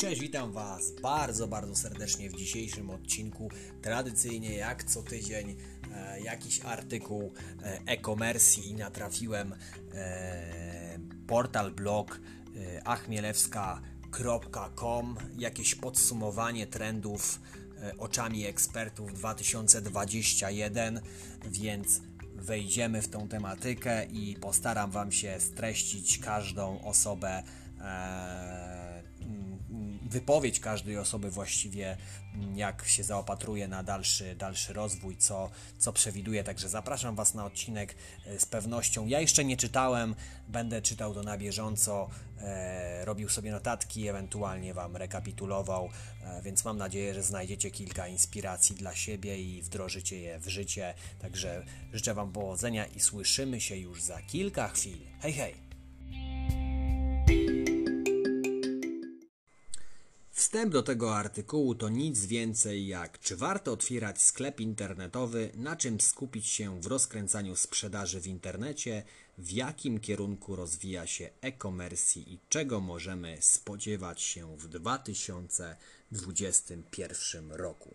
Cześć, witam Was bardzo, bardzo serdecznie w dzisiejszym odcinku. Tradycyjnie, jak co tydzień, e, jakiś artykuł e, e-commerce i natrafiłem e, portal blog e, achmielewska.com, jakieś podsumowanie trendów e, oczami ekspertów 2021, więc wejdziemy w tą tematykę i postaram Wam się streścić każdą osobę. Wypowiedź każdej osoby właściwie, mm, jak się zaopatruje na dalszy, dalszy rozwój, co, co przewiduje. Także zapraszam Was na odcinek e, z pewnością. Ja jeszcze nie czytałem, będę czytał to na bieżąco, e, robił sobie notatki, ewentualnie Wam rekapitulował, e, więc mam nadzieję, że znajdziecie kilka inspiracji dla siebie i wdrożycie je w życie. Także życzę Wam powodzenia i słyszymy się już za kilka chwil. Hej, hej! Wstęp do tego artykułu to nic więcej jak czy warto otwierać sklep internetowy, na czym skupić się w rozkręcaniu sprzedaży w internecie, w jakim kierunku rozwija się e-commerce i czego możemy spodziewać się w 2021 roku.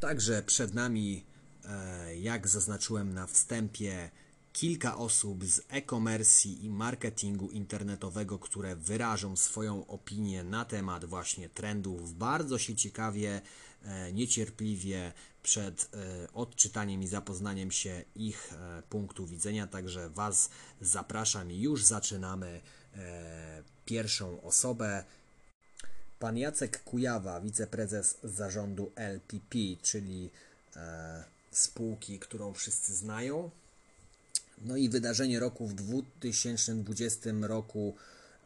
Także przed nami, e, jak zaznaczyłem na wstępie, kilka osób z e-commerce i marketingu internetowego, które wyrażą swoją opinię na temat właśnie trendów. Bardzo się ciekawie, e, niecierpliwie przed e, odczytaniem i zapoznaniem się ich e, punktu widzenia. Także Was zapraszam i już zaczynamy pierwszą osobę. Pan Jacek Kujawa, wiceprezes zarządu LPP, czyli spółki, którą wszyscy znają. No i wydarzenie roku w 2020 roku,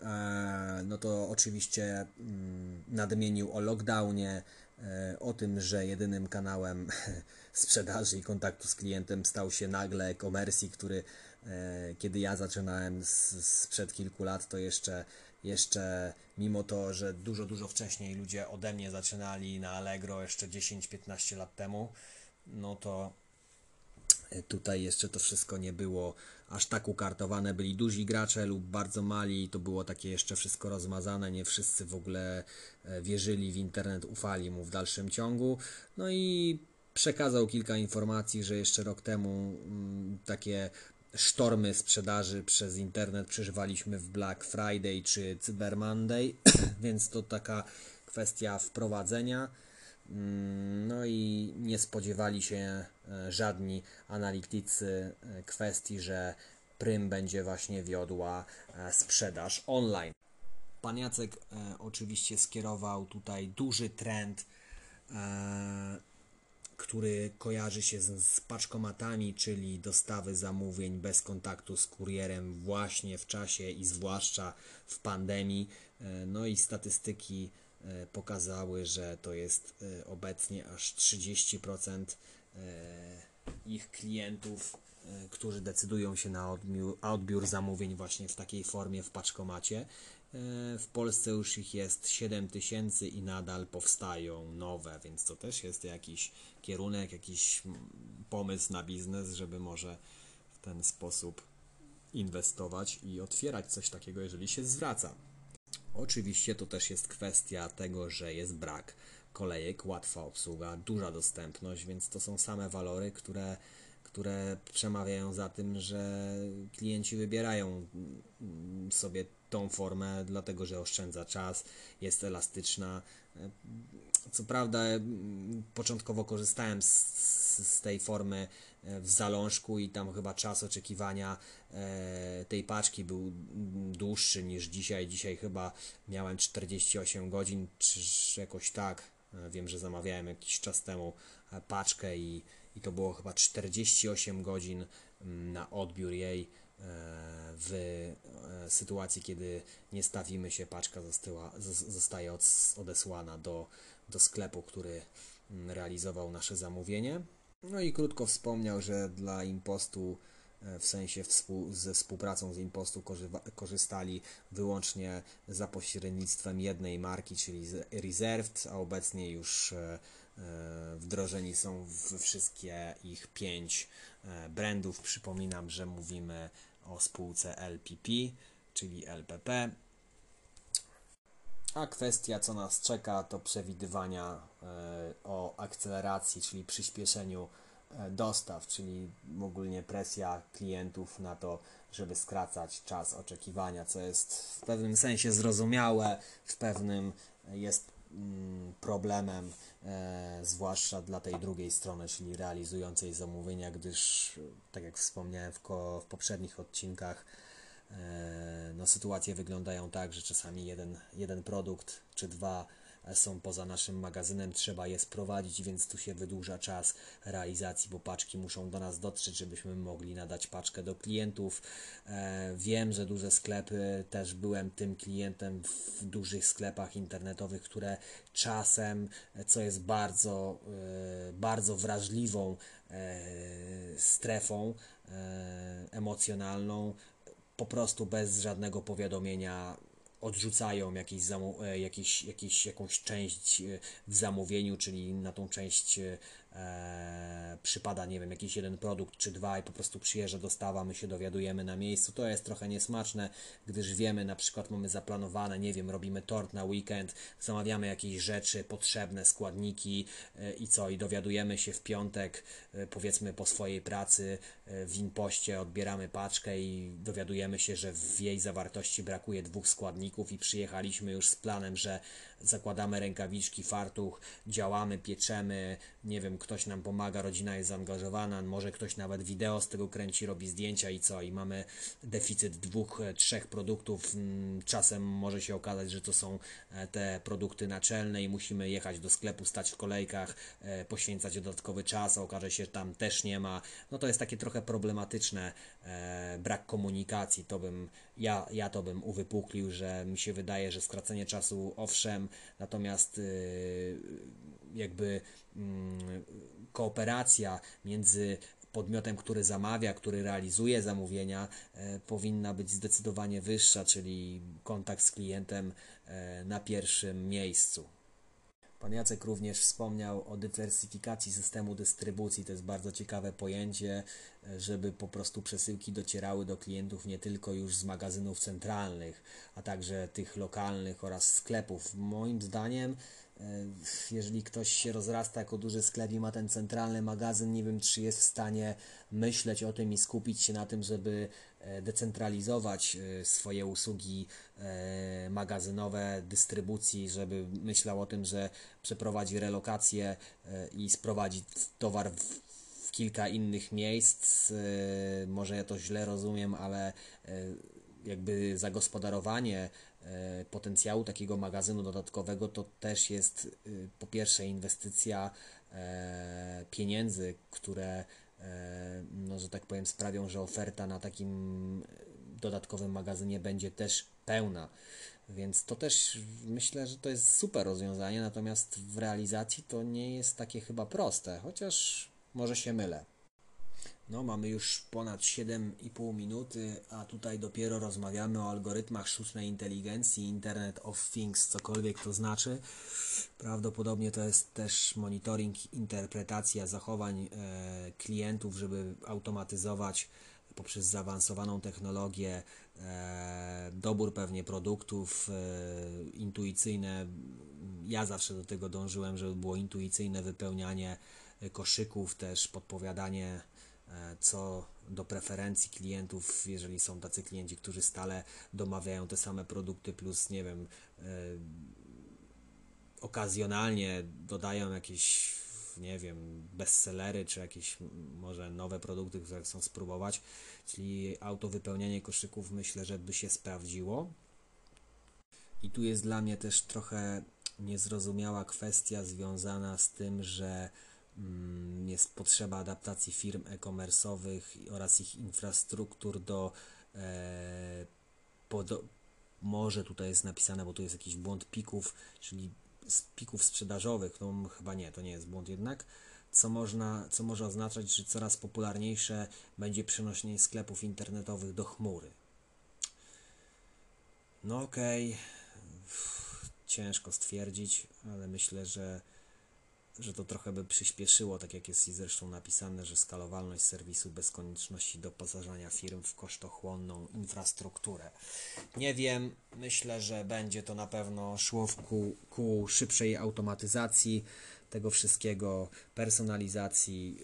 e, no to oczywiście mm, nadmienił o lockdownie, e, o tym, że jedynym kanałem sprzedaży i kontaktu z klientem stał się nagle e-commerce, który e, kiedy ja zaczynałem sprzed kilku lat, to jeszcze, jeszcze mimo to, że dużo, dużo wcześniej ludzie ode mnie zaczynali na Allegro jeszcze 10-15 lat temu, no to Tutaj jeszcze to wszystko nie było aż tak ukartowane. Byli duzi gracze lub bardzo mali, to było takie jeszcze wszystko rozmazane. Nie wszyscy w ogóle e, wierzyli w internet, ufali mu w dalszym ciągu. No i przekazał kilka informacji, że jeszcze rok temu mm, takie sztormy sprzedaży przez internet przeżywaliśmy w Black Friday czy Cyber Monday, więc to taka kwestia wprowadzenia. Mm, no i nie spodziewali się e, żadni analitycy e, kwestii, że Prym będzie właśnie wiodła e, sprzedaż online. Pan Jacek oczywiście skierował tutaj duży trend, który kojarzy się z, z paczkomatami, czyli dostawy zamówień bez kontaktu z kurierem właśnie w czasie i zwłaszcza w pandemii. No i statystyki E, pokazały, że to jest e, obecnie aż 30% e, ich klientów, którzy decydują się na odbiór, odbiór zamówień właśnie w takiej formie w paczkomacie. W Polsce już ich jest 7 tysięcy i nadal powstają nowe, więc to też jest jakiś kierunek, jakiś pomysł na biznes, żeby może w ten sposób inwestować i otwierać coś takiego, jeżeli się zwraca. Oczywiście to też jest kwestia tego, że jest brak kolejek, łatwa obsługa, duża dostępność, więc to są same walory, które, które przemawiają za tym, że klienci wybierają sobie tą formę, dlatego że oszczędza czas, jest elastyczna. Co prawda, początkowo korzystałem z, z tej formy e, w zalążku i tam chyba czas oczekiwania e, tej paczki był dłuższy niż dzisiaj. Dzisiaj chyba miałem 48 godzin, czy jakoś tak. E, wiem, że zamawiałem jakiś czas temu paczkę i, i to było chyba 48 godzin na odbiór jej w sytuacji, kiedy nie stawimy się, paczka została, zostaje odesłana do, do sklepu, który realizował nasze zamówienie. No i krótko wspomniał, że dla impostu, e, w sensie współ, ze współpracą z impostu korzystali wyłącznie za pośrednictwem jednej marki, czyli Reserved, a obecnie już e, e, wdrożeni są w wszystkie ich pięć brandów. Przypominam, że mówimy o spółce LPP, czyli LPP. A kwestia, co nas czeka, to przewidywania e, o akceleracji, czyli przyspieszeniu e, dostaw, czyli ogólnie presja klientów na to, żeby skracać czas oczekiwania, co jest w pewnym sensie zrozumiałe, w pewnym jest mm, problemem, e, zwłaszcza dla tej drugiej strony, czyli realizującej zamówienia, gdyż, tak jak wspomniałem w, ko- w poprzednich odcinkach, e, no, sytuacje wyglądają tak, że czasami jeden, jeden produkt czy dwa są poza naszym magazynem, trzeba je sprowadzić, więc tu się wydłuża czas realizacji, bo paczki muszą do nas dotrzeć, żebyśmy mogli nadać paczkę do klientów. E, wiem, że duże sklepy, też byłem tym klientem w dużych sklepach internetowych, które czasem, co jest bardzo, e, bardzo wrażliwą e, strefą emocjonalną, po prostu bez żadnego powiadomienia odrzucają jakieś, jakieś, jakieś, jakąś część w zamówieniu, czyli na tą część e, przypada, nie wiem, jakiś jeden produkt czy dwa i po prostu przyjeżdża dostawa, my się dowiadujemy na miejscu. To jest trochę niesmaczne, gdyż wiemy, na przykład mamy zaplanowane, nie wiem, robimy tort na weekend, zamawiamy jakieś rzeczy potrzebne, składniki e, i co, i dowiadujemy się w piątek, e, powiedzmy po swojej pracy w impoście, odbieramy paczkę i dowiadujemy się, że w jej zawartości brakuje dwóch składników i przyjechaliśmy już z planem, że zakładamy rękawiczki, fartuch, działamy, pieczemy, nie wiem, ktoś nam pomaga, rodzina jest zaangażowana, może ktoś nawet wideo z tego kręci, robi zdjęcia i co, i mamy deficyt dwóch, e, trzech produktów, mm, czasem może się okazać, że to są e, te produkty naczelne i musimy jechać do sklepu, stać w kolejkach, e, poświęcać dodatkowy czas, a okaże się, że tam też nie ma, no to jest takie trochę problematyczne, brak komunikacji, to bym, ja, ja to bym uwypuklił, że mi się wydaje, że skracenie czasu owszem, natomiast jakby mm, kooperacja między podmiotem, który zamawia, który realizuje zamówienia, e, powinna być zdecydowanie wyższa, czyli kontakt z klientem e, na pierwszym miejscu. Pan Jacek również wspomniał o dywersyfikacji systemu dystrybucji. To jest bardzo ciekawe pojęcie, żeby po prostu przesyłki docierały do klientów nie tylko już z magazynów centralnych, a także tych lokalnych oraz sklepów. Moim zdaniem jeżeli ktoś się rozrasta jako duży sklep i ma ten centralny magazyn, nie wiem, czy jest w stanie myśleć o tym i skupić się na tym, żeby e, decentralizować e, swoje usługi magazynowe, dystrybucji, żeby myślał o tym, że przeprowadzi relokację i sprowadzi towar w kilka innych miejsc. Może ja to źle rozumiem, ale jakby zagospodarowanie E, potencjału takiego magazynu dodatkowego to też jest y, po pierwsze inwestycja e, pieniędzy, które e, no, że tak powiem sprawią, że oferta na takim dodatkowym magazynie będzie też pełna. Więc to też myślę, że to jest super rozwiązanie, natomiast w realizacji to nie jest takie chyba proste, chociaż może się mylę. No, mamy już ponad 7,5 minuty, a tutaj dopiero rozmawiamy o algorytmach sztucznej inteligencji, Internet of Things, cokolwiek to znaczy. Prawdopodobnie to jest też monitoring, interpretacja zachowań e, klientów, żeby automatyzować poprzez zaawansowaną technologię e, dobór pewnie produktów e, intuicyjne. Ja zawsze do tego dążyłem, żeby było intuicyjne wypełnianie koszyków, też podpowiadanie co do preferencji klientów, jeżeli są tacy klienci, którzy stale domawiają te same produkty, plus nie wiem, e, okazjonalnie dodają jakieś, nie wiem, bestsellery, czy jakieś może nowe produkty, które chcą spróbować, czyli autowypełnianie koszyków myślę, że by się sprawdziło. I tu jest dla mnie też trochę niezrozumiała kwestia związana z tym, że jest potrzeba adaptacji firm e-commerce'owych oraz ich infrastruktur do e, pod, może tutaj jest napisane, bo tu jest jakiś błąd pików, czyli z pików sprzedażowych, no chyba nie, to nie jest błąd jednak, co, można, co może oznaczać, że coraz popularniejsze będzie przenoszenie sklepów internetowych do chmury. No okej, okay. ciężko stwierdzić, ale myślę, że że to trochę by przyspieszyło, tak jak jest i zresztą napisane, że skalowalność serwisu bez konieczności doposażania firm w kosztochłonną infrastrukturę. Nie wiem, myślę, że będzie to na pewno szło w ku, ku szybszej automatyzacji tego wszystkiego, personalizacji.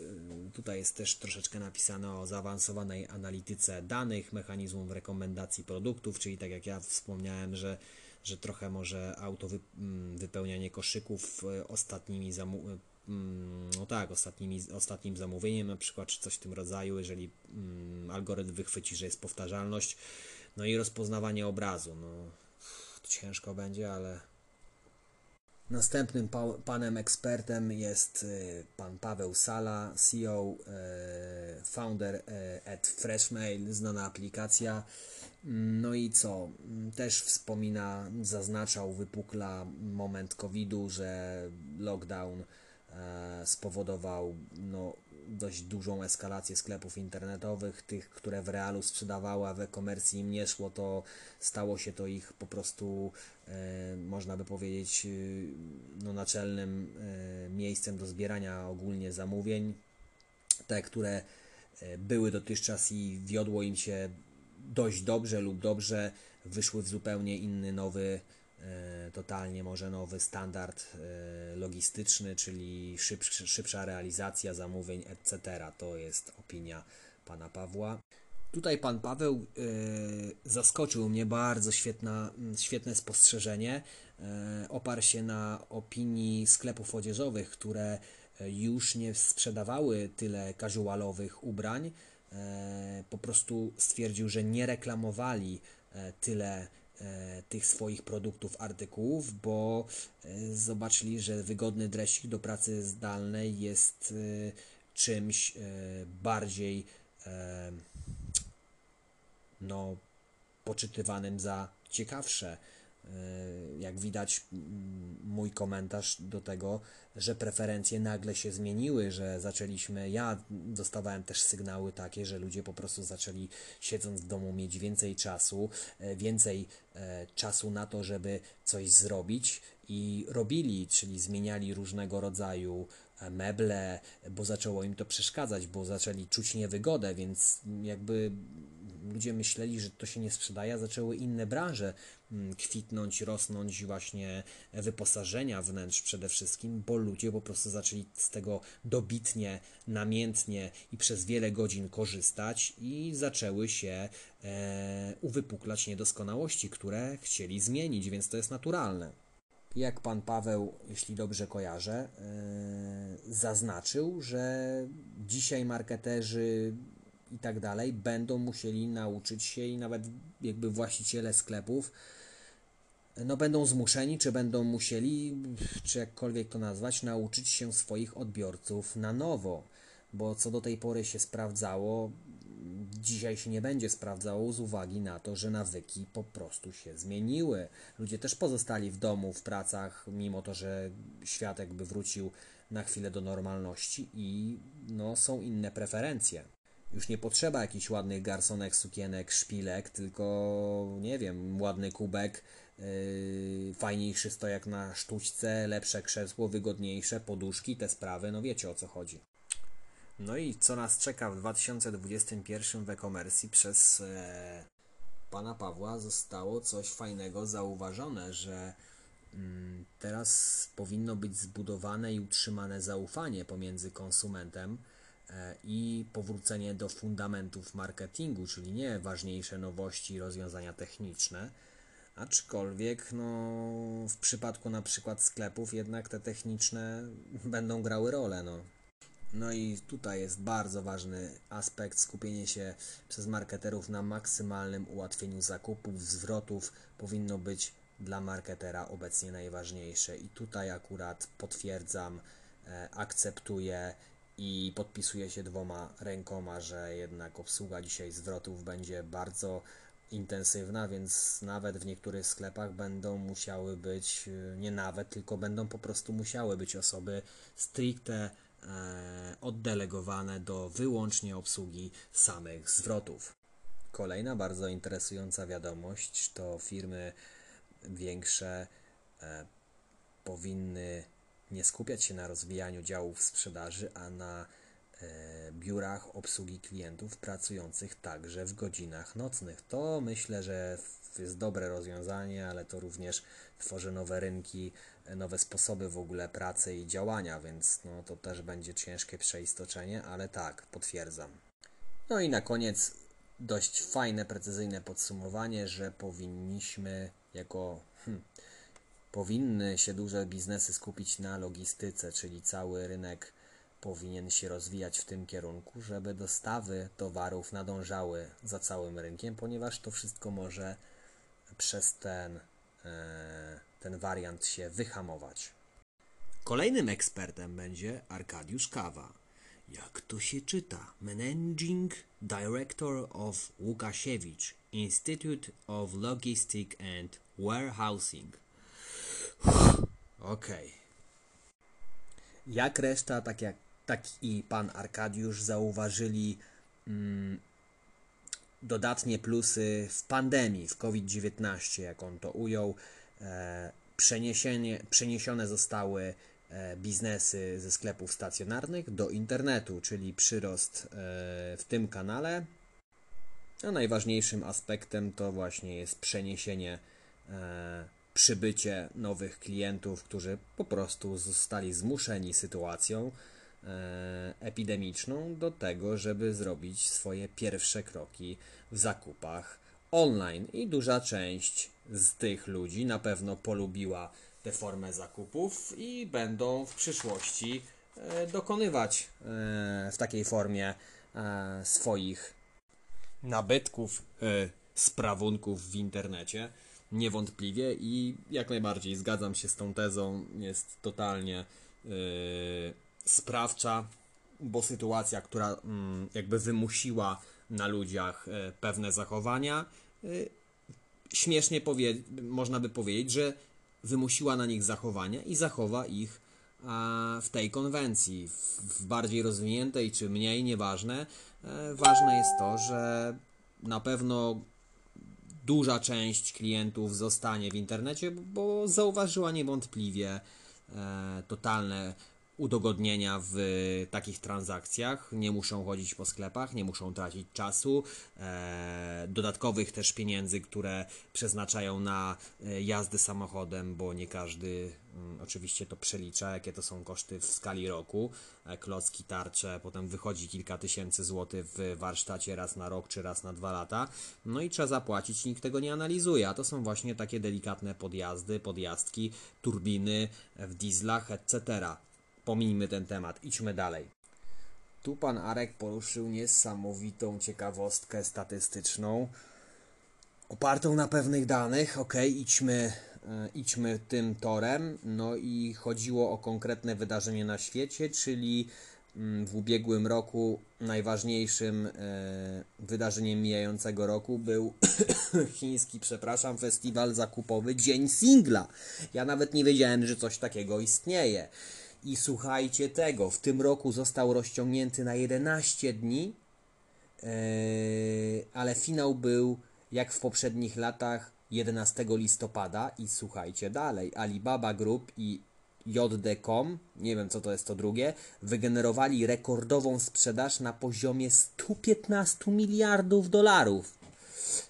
Y, tutaj jest też troszeczkę napisane o zaawansowanej analityce danych, mechanizmów rekomendacji produktów, czyli tak jak ja wspomniałem, że że trochę może auto mm, wypełnianie koszyków e, ostatnimi zamówieniami mm, no tak, ostatnimi, ostatnim zamówieniem na przykład, czy coś w tym rodzaju, jeżeli mm, algorytm wychwyci, że jest powtarzalność, no i rozpoznawanie obrazu, no to ciężko będzie, ale Następnym pa panem ekspertem jest y, pan Paweł Sala, CEO, y, founder y, at Freshmail, znana aplikacja. No i co? Też wspomina, zaznaczał, wypukla moment COVID-u, że lockdown e, spowodował no, dość dużą eskalację sklepów internetowych, tych, które w realu sprzedawały, a w e-commerce im nie szło, to stało się to ich po prostu, e, można by powiedzieć, e, no, naczelnym miejscem do zbierania ogólnie zamówień. Te, które były dotychczas i wiodło im się dość dobrze lub dobrze, wyszły w zupełnie inny, nowy, e, totalnie może nowy standard e, logistyczny, czyli szybsza, szybsza realizacja zamówień, etc. To jest opinia pana Pawła. Tutaj pan Paweł y, zaskoczył mnie bardzo świetna, świetne spostrzeżenie. Oparł się na opinii sklepów odzieżowych, które już nie sprzedawały tyle casualowych ubrań, E, po prostu stwierdził, że nie reklamowali e, tyle e, tych swoich produktów, artykułów, bo zobaczyli, że wygodny dresik do pracy zdalnej jest czymś bardziej no, poczytywanym za ciekawsze. E, jak widać, mój komentarz do tego, że preferencje nagle się zmieniły, że zaczęliśmy. Ja dostawałem też sygnały takie, że ludzie po prostu zaczęli siedząc w domu mieć więcej czasu, e, więcej e, czasu na to, żeby coś zrobić i robili, czyli zmieniali różnego rodzaju meble, bo zaczęło im to przeszkadzać, bo zaczęli czuć niewygodę, więc jakby ludzie myśleli, że to się nie sprzedaje, zaczęły inne branże mm, kwitnąć, rosnąć, właśnie wyposażenia wnętrz przede wszystkim, bo ludzie po prostu zaczęli z tego dobitnie, namiętnie i przez wiele godzin korzystać i zaczęły się e, uwypuklać niedoskonałości, które chcieli zmienić, więc to jest naturalne. Jak pan Paweł, jeśli dobrze kojarzę, yy, zaznaczył, że dzisiaj marketerzy i tak dalej, będą musieli nauczyć się i nawet jakby właściciele sklepów no będą zmuszeni, czy będą musieli, czy jakkolwiek to nazwać, nauczyć się swoich odbiorców na nowo, bo co do tej pory się sprawdzało, dzisiaj się nie będzie sprawdzało z uwagi na to, że nawyki po prostu się zmieniły. Ludzie też pozostali w domu, w pracach, mimo to, że świat jakby wrócił na chwilę do normalności i no, są inne preferencje. Już nie potrzeba jakichś ładnych garsonek, sukienek, szpilek, tylko nie wiem, ładny kubek, yy, fajniejszy stojak na sztućce, lepsze krzesło, wygodniejsze, poduszki, te sprawy, no wiecie o co chodzi. No i co nas czeka w 2021 w e-commerce przez e, pana Pawła zostało coś fajnego zauważone, że mm, teraz powinno być zbudowane i utrzymane zaufanie pomiędzy konsumentem i powrócenie do fundamentów marketingu, czyli nie ważniejsze nowości i rozwiązania techniczne, aczkolwiek no, w przypadku na przykład sklepów jednak te techniczne będą grały rolę. No. No i tutaj jest bardzo ważny aspekt skupienie się przez marketerów na maksymalnym ułatwieniu zakupów, zwrotów powinno być dla marketera obecnie najważniejsze i tutaj akurat potwierdzam, e, akceptuję i podpisuje się dwoma rękoma, że jednak obsługa dzisiaj zwrotów będzie bardzo intensywna, więc nawet w niektórych sklepach będą musiały być, e, nie nawet, tylko będą po prostu musiały być osoby stricte e, oddelegowane do wyłącznie obsługi samych zwrotów. Kolejna bardzo interesująca wiadomość to firmy większe e, powinny nie skupiać się na rozwijaniu działów sprzedaży, a na e, biurach obsługi klientów pracujących także w godzinach nocnych. To myślę, że jest dobre rozwiązanie, ale to również tworzy nowe rynki, nowe sposoby w ogóle pracy i działania, więc no, to też będzie ciężkie przeistoczenie, ale tak, potwierdzam. No i na koniec dość fajne, precyzyjne podsumowanie, że powinniśmy jako hmm, powinny się duże biznesy skupić na logistyce, czyli cały rynek powinien się rozwijać w tym kierunku, żeby dostawy towarów nadążały za całym rynkiem, ponieważ to wszystko może przez ten, e, ten wariant się wyhamować. Kolejnym ekspertem będzie Arkadiusz Kawa. Jak to się czyta? Managing Director of Łukasiewicz Institute of Logistics and Warehousing. Okej. Okay. Jak reszta, tak jak tak i pan Arkadiusz zauważyli mm, dodatnie plusy w pandemii, w COVID-19, jak on to ujął. E, przeniesienie, przeniesione zostały e, biznesy ze sklepów stacjonarnych do internetu, czyli przyrost e, w tym kanale. A najważniejszym aspektem to właśnie jest przeniesienie, e, przybycie nowych klientów, którzy po prostu zostali zmuszeni sytuacją E, epidemiczną do tego, żeby zrobić swoje pierwsze kroki w zakupach online. I duża część z tych ludzi na pewno polubiła tę formę zakupów i będą w przyszłości e, dokonywać e, w takiej formie swoich nabytków, sprawunków w internecie. Niewątpliwie i jak najbardziej zgadzam się z tą tezą, jest totalnie sprawcza, bo sytuacja, która mm, jakby wymusiła na ludziach e, pewne zachowania, e, śmiesznie powie, można by powiedzieć, że wymusiła na nich zachowania i zachowa ich w tej konwencji. W bardziej rozwiniętej czy mniej, nieważne. E, ważne jest to, że na pewno duża część klientów zostanie w internecie, bo zauważyła niewątpliwie totalne udogodnienia w takich transakcjach. Nie muszą chodzić po sklepach, nie muszą tracić czasu, e, dodatkowych też pieniędzy, które przeznaczają na e, jazdę samochodem, bo nie każdy mm, oczywiście to przelicza, jakie to są koszty w skali roku. E, klocki, tarcze, potem wychodzi kilka tysięcy złotych w warsztacie raz na rok czy raz na dwa lata. No i trzeba zapłacić, nikt tego nie analizuje, a to są właśnie takie delikatne podjazdy, podjazdki, turbiny w dieslach, etc pomijmy ten temat, idźmy dalej. Tu pan Arek poruszył niesamowitą ciekawostkę statystyczną, opartą na pewnych danych. Ok, idźmy, e, idźmy tym torem. No i chodziło o konkretne wydarzenie na świecie, czyli mm, w ubiegłym roku najważniejszym e, wydarzeniem mijającego roku był chiński, przepraszam, festiwal zakupowy Dzień Singla. Ja nawet nie wiedziałem, że coś takiego istnieje. I słuchajcie tego, w tym roku został rozciągnięty na 11 dni, yy, ale finał był jak w poprzednich latach 11 listopada i słuchajcie dalej, Alibaba Group i JD.com, nie wiem co to jest to drugie, wygenerowali rekordową sprzedaż na poziomie 115 miliardów dolarów.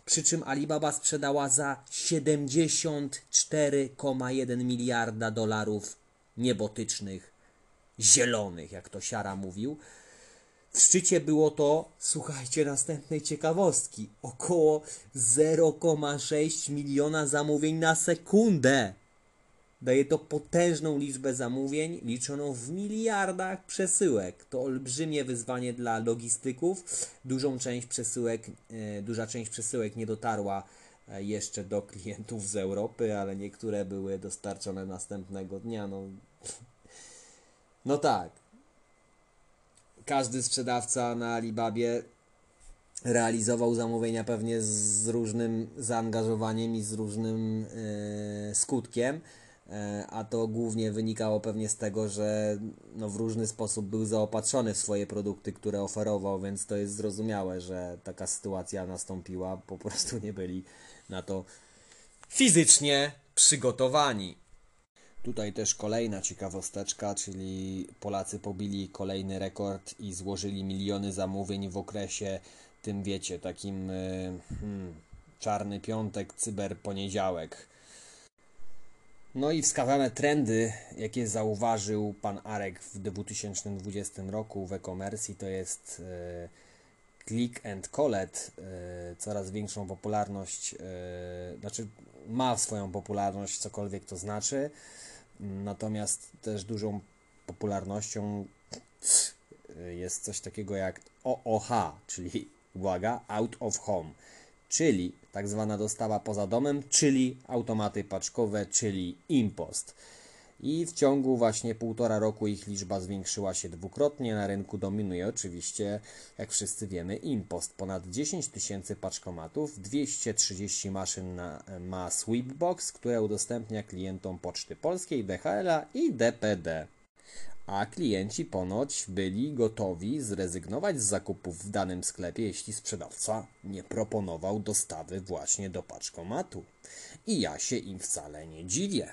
Przy czym Alibaba sprzedała za 74,1 miliarda dolarów niebotycznych, zielonych, jak to Siara mówił. W szczycie było to, słuchajcie, następnej ciekawostki, około 0,6 miliona zamówień na sekundę. Daje to potężną liczbę zamówień, liczoną w miliardach przesyłek. To olbrzymie wyzwanie dla logistyków. Dużą część przesyłek, e, duża część przesyłek nie dotarła jeszcze do klientów z Europy, ale niektóre były dostarczone następnego dnia. No, no tak. Każdy sprzedawca na Alibabie realizował zamówienia pewnie z różnym zaangażowaniem i z różnym e, skutkiem, e, a to głównie wynikało pewnie z tego, że no, w różny sposób był zaopatrzony w swoje produkty, które oferował, więc to jest zrozumiałe, że taka sytuacja nastąpiła, po prostu nie byli na to fizycznie przygotowani. Tutaj też kolejna ciekawosteczka, czyli Polacy pobili kolejny rekord i złożyli miliony zamówień w okresie tym wiecie, takim y, hmm, czarny piątek, cyber poniedziałek. No i wskazane trendy, jakie zauważył pan Arek w 2020 roku w e-commerce, to jest e, click and collect, e, coraz większą popularność, e, znaczy ma swoją popularność, cokolwiek to znaczy, natomiast też dużą popularnością jest coś takiego jak OOH, czyli uwaga, out of home czyli tak zwana dostawa poza domem, czyli automaty paczkowe, czyli impost. I w ciągu właśnie półtora roku ich liczba zwiększyła się dwukrotnie. Na rynku dominuje oczywiście, jak wszyscy wiemy, impost. Ponad 10 tysięcy paczkomatów, 230 maszyn na, ma Sweepbox, które udostępnia klientom Poczty Polskiej, DHL-a i DPD a klienci ponoć byli gotowi zrezygnować z zakupów w danym sklepie, jeśli sprzedawca nie proponował dostawy właśnie do paczkomatu. I ja się im wcale nie dziwię.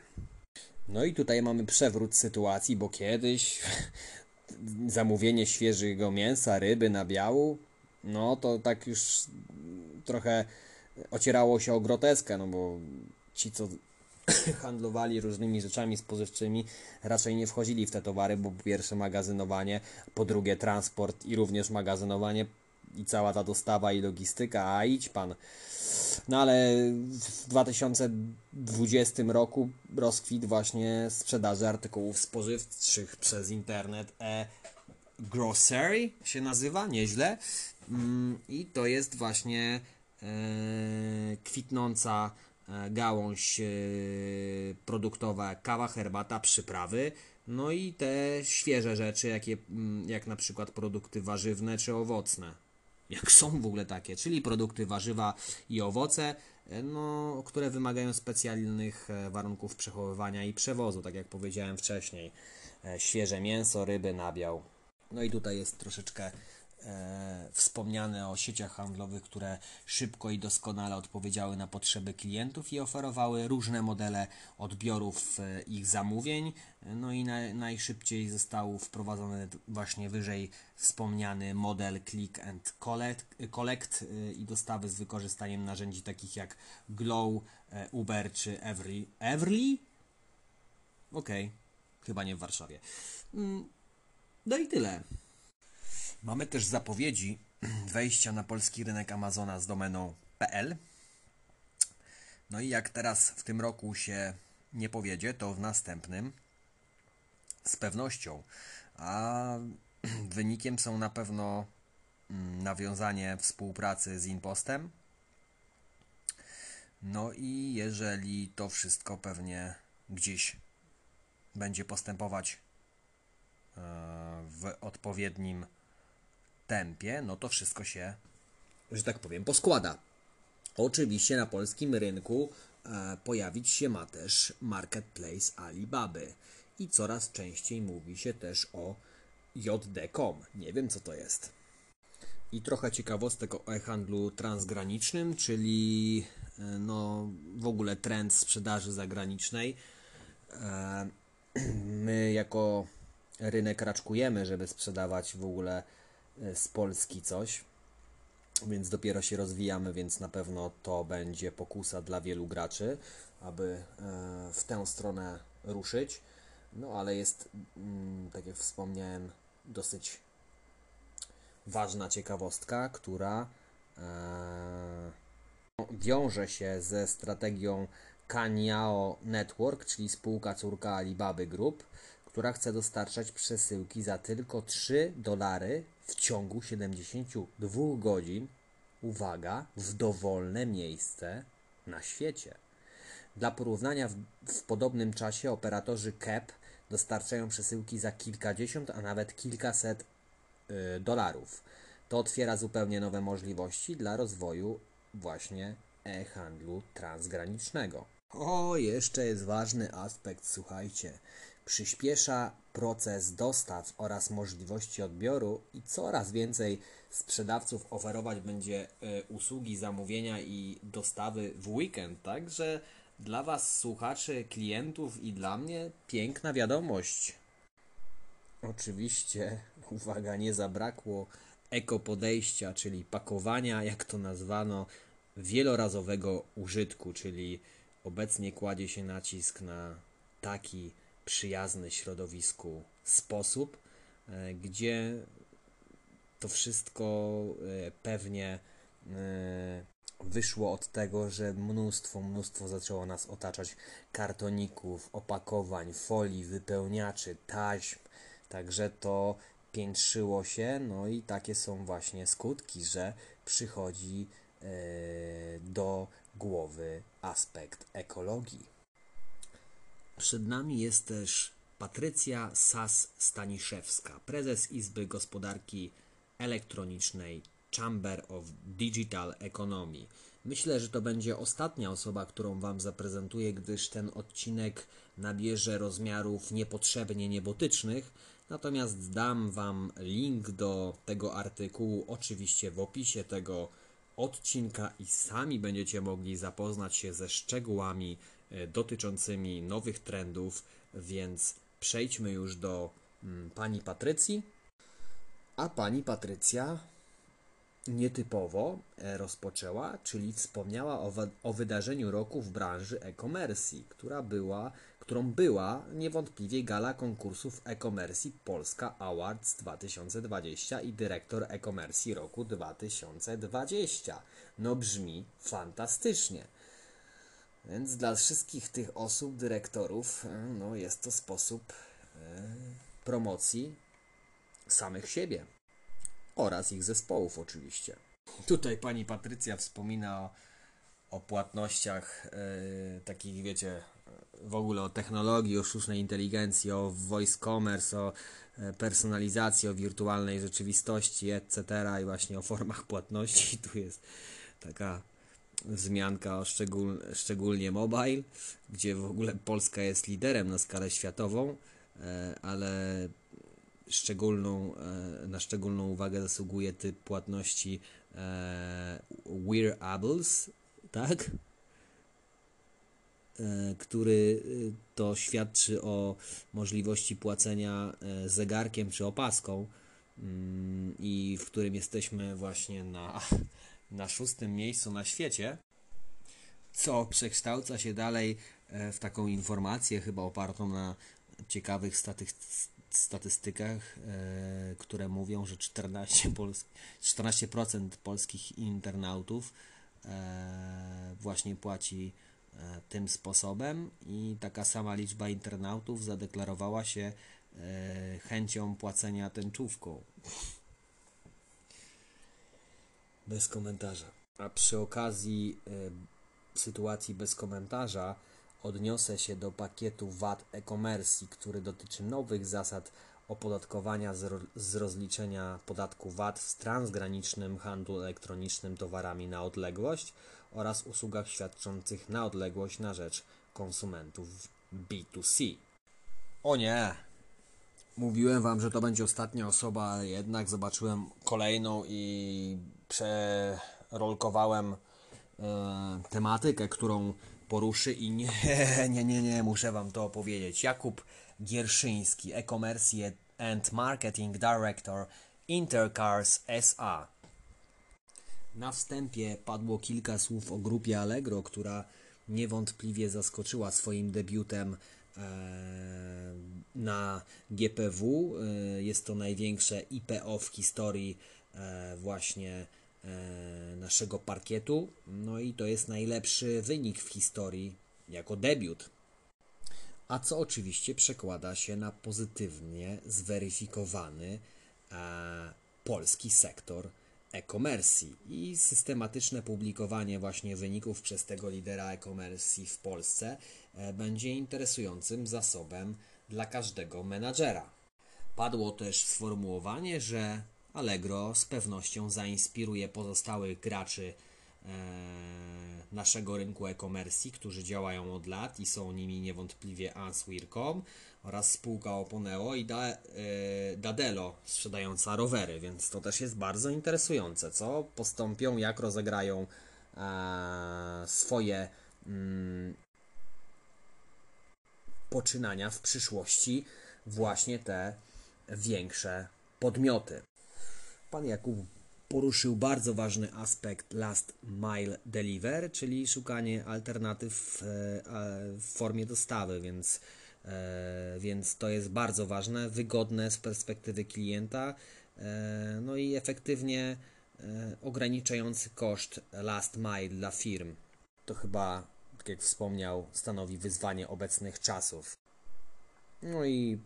No i tutaj mamy przewrót sytuacji, bo kiedyś zamówienie świeżego mięsa, ryby na biału, no to tak już trochę ocierało się o groteskę, no bo ci, co handlowali różnymi rzeczami spożywczymi, raczej nie wchodzili w te towary, bo po pierwsze magazynowanie, po drugie transport i również magazynowanie i cała ta dostawa i logistyka, a idź pan. No ale w 2020 roku rozkwit właśnie sprzedaży artykułów spożywczych przez internet e-grocery się nazywa, nieźle. Mm, I to jest właśnie e, kwitnąca E, gałąź e, produktowa, kawa, herbata, przyprawy, no i te świeże rzeczy, jakie, mm, jak na przykład produkty warzywne czy owocne. Jak są w ogóle takie, czyli produkty warzywa i owoce, e, no, które wymagają specjalnych warunków przechowywania i przewozu, tak jak powiedziałem wcześniej. Świeże mięso, ryby, nabiał. No i tutaj jest troszeczkę e, wspomniane o sieciach handlowych, które szybko i doskonale odpowiedziały na potrzeby klientów i oferowały różne modele odbiorów e, ich zamówień. No i na, najszybciej został wprowadzony właśnie wyżej wspomniany model Click and Collect, collect e, i dostawy z wykorzystaniem narzędzi takich jak Glow, e, Uber czy Everly. Everly? Okej, okay. chyba nie w Warszawie. Mm, no i tyle. Mamy też zapowiedzi wejścia na polski rynek Amazona z domeną PL. No i jak teraz w tym roku się nie powiedzie, to w następnym z pewnością. A wynikiem są na pewno mm, nawiązanie współpracy z Impostem. No i jeżeli to wszystko pewnie gdzieś będzie postępować e, w odpowiednim tempie, no to wszystko się, że tak powiem, poskłada. Oczywiście na polskim rynku e, pojawić się ma też marketplace Alibaby i coraz częściej mówi się też o JD.com. Nie wiem co to jest. I trochę ciekawostek o e-handlu transgranicznym, czyli e, no, w ogóle trend sprzedaży zagranicznej. E, my jako rynek raczkujemy, żeby sprzedawać w ogóle z Polski coś, więc dopiero się rozwijamy, więc na pewno to będzie pokusa dla wielu graczy, aby e, w tę stronę ruszyć. No ale jest, mm, tak jak wspomniałem, dosyć ważna ciekawostka, która e, wiąże się ze strategią Kaniao Network, czyli spółka córka Alibaba Group, która chce dostarczać przesyłki za tylko 3 dolary w ciągu 72 godzin, uwaga, w dowolne miejsce na świecie. Dla porównania, w, w podobnym czasie operatorzy CAP dostarczają przesyłki za kilkadziesiąt, a nawet kilkaset y, dolarów. To otwiera zupełnie nowe możliwości dla rozwoju właśnie e-handlu transgranicznego. O, jeszcze jest ważny aspekt, słuchajcie przyspiesza proces dostaw oraz możliwości odbioru i coraz więcej sprzedawców oferować będzie e, usługi zamówienia i dostawy w weekend, także Dla Was, słuchaczy, klientów i dla mnie piękna wiadomość. Oczywiście, uwaga, nie zabrakło ekopodejścia, czyli pakowania, jak to nazwano, wielorazowego użytku, czyli obecnie kładzie się nacisk na taki przyjazny środowisku sposób, e, gdzie to wszystko e, pewnie e, wyszło od tego, że mnóstwo, mnóstwo zaczęło nas otaczać kartoników, opakowań, folii, wypełniaczy, taśm. Także to piętrzyło się, no i takie są właśnie skutki, że przychodzi do głowy aspekt ekologii. Przed nami jest też Patrycja Sas-Staniszewska, prezes Izby Gospodarki Elektronicznej Chamber of Digital Economy. Myślę, że to będzie ostatnia osoba, którą Wam zaprezentuję, gdyż ten odcinek nabierze rozmiarów niepotrzebnie niebotycznych. Natomiast dam Wam link do tego artykułu, oczywiście w opisie tego odcinka, i sami będziecie mogli zapoznać się ze szczegółami dotyczącymi nowych trendów. Więc przejdźmy już do mm, pani Patrycji. A pani Patrycja nietypowo e, rozpoczęła, czyli wspomniała o, o wydarzeniu roku w branży e-commerce, która była, którą była niewątpliwie gala konkursów e-commerce Polska Awards 2020 i dyrektor e-commerce roku 2020. No brzmi fantastycznie. Więc dla wszystkich tych osób, dyrektorów, e, no jest to sposób e, promocji samych siebie oraz ich zespołów oczywiście. Tutaj pani Patrycja wspomina o, o płatnościach yy, takich, wiecie, w ogóle o technologii, o sztucznej inteligencji, o voice commerce, o personalizacji, o wirtualnej rzeczywistości, etc. i właśnie o formach płatności. Tu jest taka wzmianka szczegól, szczególnie mobile, gdzie w ogóle Polska jest liderem na skalę światową, e, ale szczególną, e, na szczególną uwagę zasługuje typ płatności e, wearables, tak? Który to świadczy o możliwości płacenia zegarkiem czy opaską mm, i w którym jesteśmy właśnie na, na szóstym miejscu na świecie, co przekształca się dalej w taką informację chyba opartą na ciekawych statystykach e, które mówią, że 14%, Pols 14 polskich internautów e, właśnie płaci e, tym sposobem i taka sama liczba internautów zadeklarowała się chęcią płacenia tęczówką. Bez komentarza. A przy okazji sytuacji bez komentarza Odniosę się do pakietu VAT e-commerce, który dotyczy nowych zasad opodatkowania z rozliczenia podatku VAT w transgranicznym handlu elektronicznym towarami na odległość oraz usługach świadczących na odległość na rzecz konsumentów B2C. O nie! Mówiłem wam, że to będzie ostatnia osoba, ale jednak zobaczyłem kolejną i przerolkowałem e, tematykę, którą poruszy i nie, nie, nie, nie, muszę Wam to opowiedzieć. Jakub Gierszyński, e-commerce and marketing director Intercars SA. Na wstępie padło kilka słów o grupie Allegro, która niewątpliwie zaskoczyła swoim debiutem na GPW. E, jest to największe IPO w historii e, właśnie E, naszego parkietu. No i to jest najlepszy wynik w historii jako debiut. A co oczywiście przekłada się na pozytywnie zweryfikowany polski sektor e-commerce i systematyczne publikowanie właśnie wyników przez tego lidera e-commerce w Polsce e, będzie interesującym zasobem dla każdego menadżera. Padło też sformułowanie, że Allegro z pewnością zainspiruje pozostałych graczy e, naszego rynku e-commerce, którzy działają od lat i są nimi niewątpliwie Answear.com oraz spółka Oponeo i da, e, Dadelo sprzedająca rowery, więc to też jest bardzo interesujące, co postąpią, jak rozegrają e, swoje mm, poczynania w przyszłości właśnie te większe podmioty. Pan Jakub poruszył bardzo ważny aspekt last mile deliver, czyli szukanie alternatyw w formie dostawy, więc, więc to jest bardzo ważne, wygodne z perspektywy klienta, no i efektywnie ograniczający koszt last mile dla firm. To chyba, tak jak wspomniał, stanowi wyzwanie obecnych czasów. No i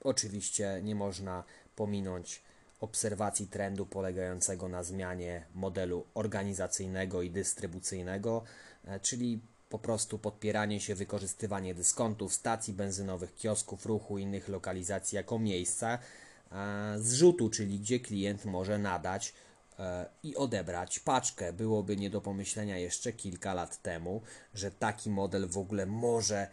oczywiście nie można pominąć obserwacji trendu polegającego na zmianie modelu organizacyjnego i dystrybucyjnego, e, czyli po prostu podpieranie się, wykorzystywanie dyskontów, stacji benzynowych, kiosków ruchu innych lokalizacji jako miejsca e, zrzutu, czyli gdzie klient może nadać e, i odebrać paczkę. Byłoby nie do pomyślenia jeszcze kilka lat temu, że taki model w ogóle może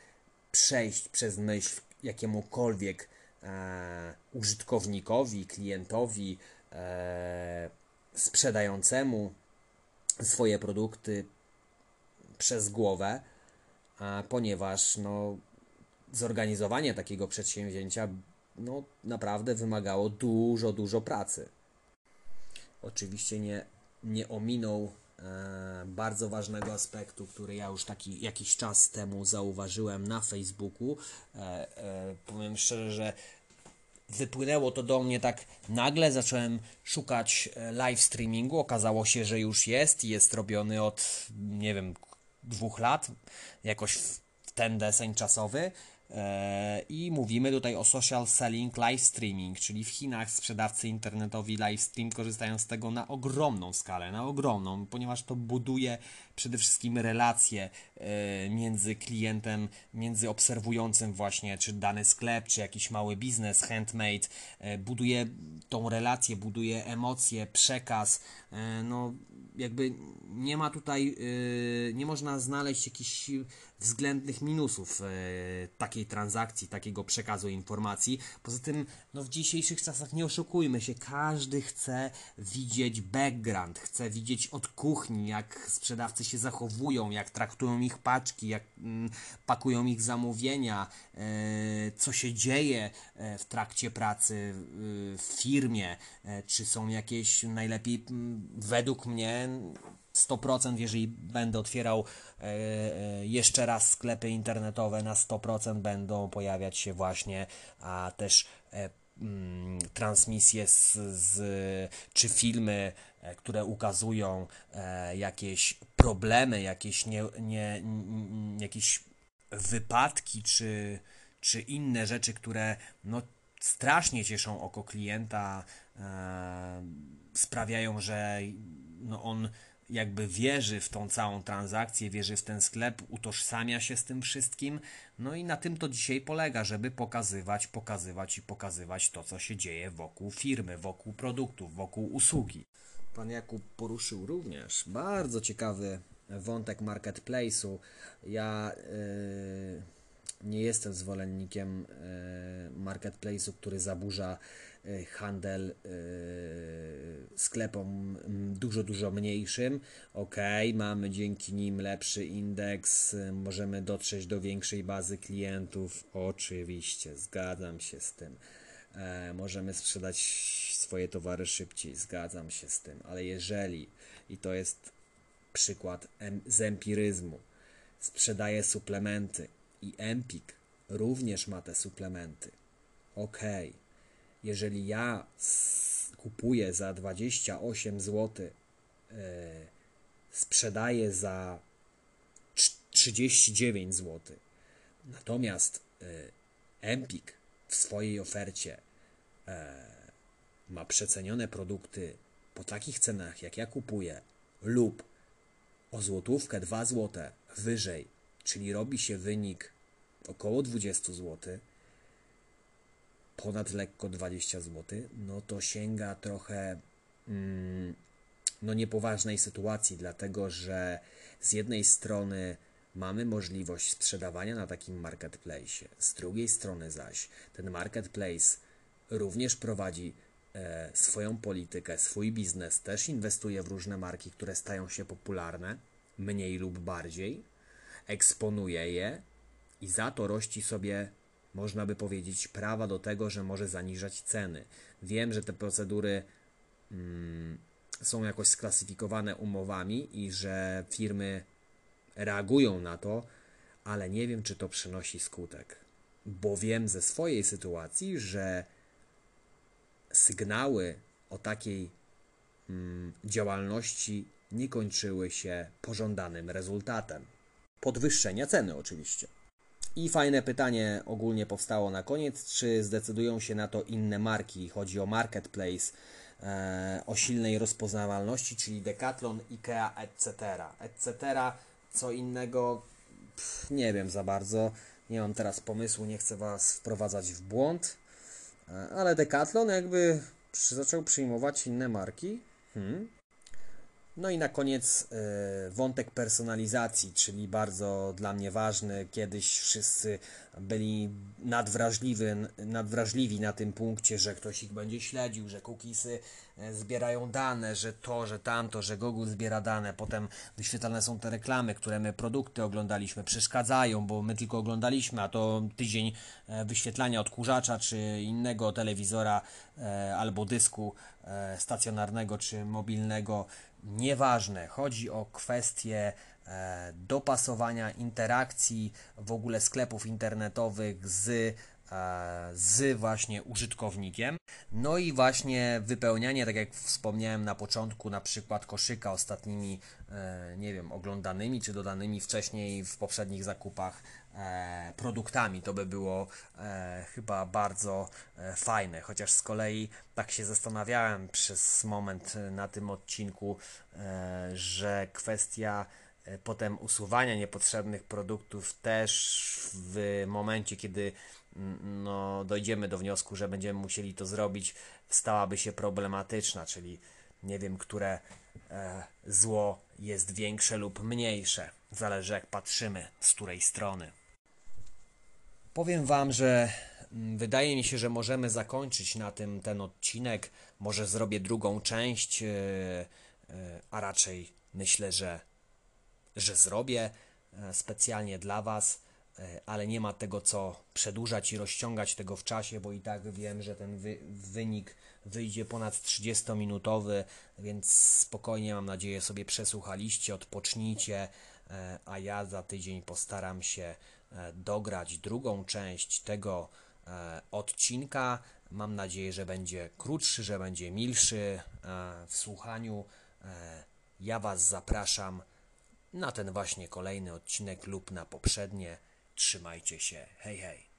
przejść przez myśl jakiemukolwiek e, użytkownikowi, klientowi, sprzedającemu swoje produkty przez głowę, a ponieważ no, zorganizowanie takiego przedsięwzięcia no, naprawdę wymagało dużo, dużo pracy. Oczywiście nie, nie ominął e, bardzo ważnego aspektu, który ja już taki jakiś czas temu zauważyłem na Facebooku. E, e, powiem szczerze, że wypłynęło to do mnie tak nagle, zacząłem szukać e, live streamingu, okazało się, że już jest jest robiony od, nie wiem, dwóch lat, jakoś w ten deseń czasowy. E, I mówimy tutaj o social selling live streaming, czyli w Chinach sprzedawcy internetowi live stream korzystają z tego na ogromną skalę, na ogromną, ponieważ to buduje przede wszystkim relacje e, między klientem, między obserwującym właśnie, czy dany sklep, czy jakiś mały biznes, handmade, e, buduje tą relację, buduje emocje, przekaz, no jakby nie ma tutaj, nie można znaleźć jakichś względnych minusów e, takiej transakcji, takiego przekazu informacji. Poza tym, no w dzisiejszych czasach nie oszukujmy się, każdy chce widzieć background, chce widzieć od kuchni, jak sprzedawcy się zachowują, jak traktują ich paczki, jak mm, pakują ich zamówienia, e, co się dzieje e, w trakcie pracy w firmie, czy są jakieś najlepiej m, według mnie 100%, jeżeli będę otwierał e, e, jeszcze raz sklepy internetowe, na 100% będą pojawiać się właśnie, a też e, mm, transmisje z, z, czy filmy, które ukazują jakieś problemy, jakieś, nie, nie, jakieś wypadki, czy, czy inne rzeczy, które no, strasznie cieszą oko klienta, sprawiają, że no, on jakby wierzy w tą całą transakcję, wierzy w ten sklep, utożsamia się z tym wszystkim. No i na tym to dzisiaj polega, żeby pokazywać, pokazywać i pokazywać to, co się dzieje wokół firmy, wokół produktów, wokół usługi. Pan Jakub poruszył również bardzo ciekawy wątek marketplace'u. Ja yy, nie jestem zwolennikiem yy, marketplace'u, który zaburza handel e, sklepom dużo, dużo mniejszym. Ok, mamy dzięki nim lepszy indeks, możemy dotrzeć do większej bazy klientów. Oczywiście, zgadzam się z tym. E, możemy sprzedać swoje towary szybciej, zgadzam się z tym, ale jeżeli, i to jest przykład z empiryzmu, sprzedaje suplementy i Empik również ma te suplementy. Ok, jeżeli ja kupuję za 28 zł, yy, sprzedaję za 39 zł, natomiast yy, Empik w swojej ofercie yy, ma przecenione produkty po takich cenach, jak ja kupuję, lub o złotówkę, 2 zł wyżej, czyli robi się wynik około 20 zł, ponad lekko 20 zł, no to sięga trochę mm, no niepoważnej sytuacji, dlatego że z jednej strony mamy możliwość sprzedawania na takim marketplace, z drugiej strony zaś ten marketplace również prowadzi e, swoją politykę, swój biznes, też inwestuje w różne marki, które stają się popularne, mniej lub bardziej, eksponuje je, i za to rości sobie, można by powiedzieć, prawa do tego, że może zaniżać ceny. Wiem, że te procedury mm, są jakoś sklasyfikowane umowami i że firmy reagują na to, ale nie wiem, czy to przynosi skutek. Bo wiem ze swojej sytuacji, że sygnały o takiej mm, działalności nie kończyły się pożądanym rezultatem. Podwyższenia ceny, oczywiście. I fajne pytanie ogólnie powstało na koniec: czy zdecydują się na to inne marki? Chodzi o marketplace, e, o silnej rozpoznawalności, czyli Decathlon, IKEA, etc. etc. Co innego pff, nie wiem za bardzo. Nie mam teraz pomysłu, nie chcę Was wprowadzać w błąd, e, ale Decathlon jakby zaczął przyjmować inne marki. Hmm. No i na koniec y, wątek personalizacji, czyli bardzo dla mnie ważny. Kiedyś wszyscy byli nadwrażliwi, nadwrażliwi na tym punkcie, że ktoś ich będzie śledził, że cookiesy e, zbierają dane, że to, że tamto, że Google zbiera dane. Potem wyświetlane są te reklamy, które my produkty oglądaliśmy, przeszkadzają, bo my tylko oglądaliśmy, a to tydzień e, wyświetlania odkurzacza czy innego telewizora albo dysku stacjonarnego czy mobilnego nieważne. Chodzi o kwestię e, dopasowania interakcji w ogóle sklepów internetowych z, z właśnie użytkownikiem. No i właśnie wypełnianie, tak jak wspomniałem na początku, na przykład koszyka ostatnimi, e, nie wiem, oglądanymi czy dodanymi wcześniej w poprzednich zakupach E, produktami. To by było e, chyba bardzo e, fajne. Chociaż z kolei tak się zastanawiałem przez moment na tym odcinku, że kwestia potem usuwania niepotrzebnych produktów też w momencie, kiedy no, dojdziemy do wniosku, że będziemy musieli to zrobić, stałaby się problematyczna, czyli nie wiem, które zło jest większe lub mniejsze. Zależy jak patrzymy, z której strony. Powiem Wam, że mm, wydaje mi się, że możemy zakończyć na tym ten odcinek. Może zrobię drugą część, e, e, a raczej myślę, że, że zrobię e, specjalnie dla Was, ale nie ma tego co przedłużać i rozciągać tego w czasie, bo i tak wiem, że ten wy, wynik wyjdzie ponad 30-minutowy, więc spokojnie mam nadzieję sobie przesłuchaliście, odpocznijcie, a ja za tydzień postaram się E, dograć drugą część tego e, odcinka. Mam nadzieję, że będzie krótszy, że będzie milszy e, w słuchaniu. Ja Was zapraszam na ten właśnie kolejny odcinek lub na poprzednie. Trzymajcie się. Hej, hej.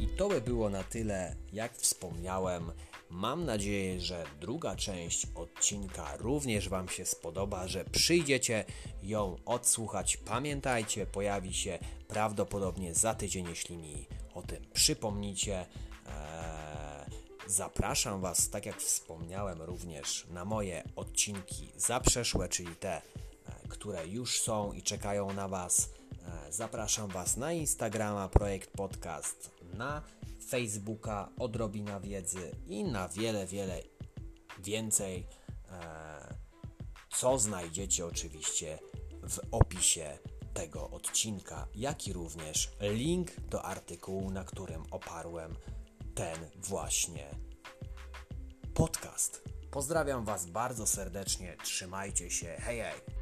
I to by było na tyle, jak wspomniałem. Mam nadzieję, że druga część odcinka również Wam się spodoba, że przyjdziecie ją odsłuchać. Pamiętajcie, pojawi się prawdopodobnie za tydzień, jeśli mi o tym przypomnicie. Eee, zapraszam Was, tak jak wspomniałem, również na moje odcinki zaprzeszłe, czyli te, które już są i czekają na Was. E, zapraszam Was na Instagrama Projekt Podcast, na Facebooka, odrobina wiedzy i na wiele, wiele więcej, e, co znajdziecie oczywiście w opisie tego odcinka, jak i również link do artykułu, na którym oparłem ten właśnie podcast. Pozdrawiam Was bardzo serdecznie, trzymajcie się, hej hej!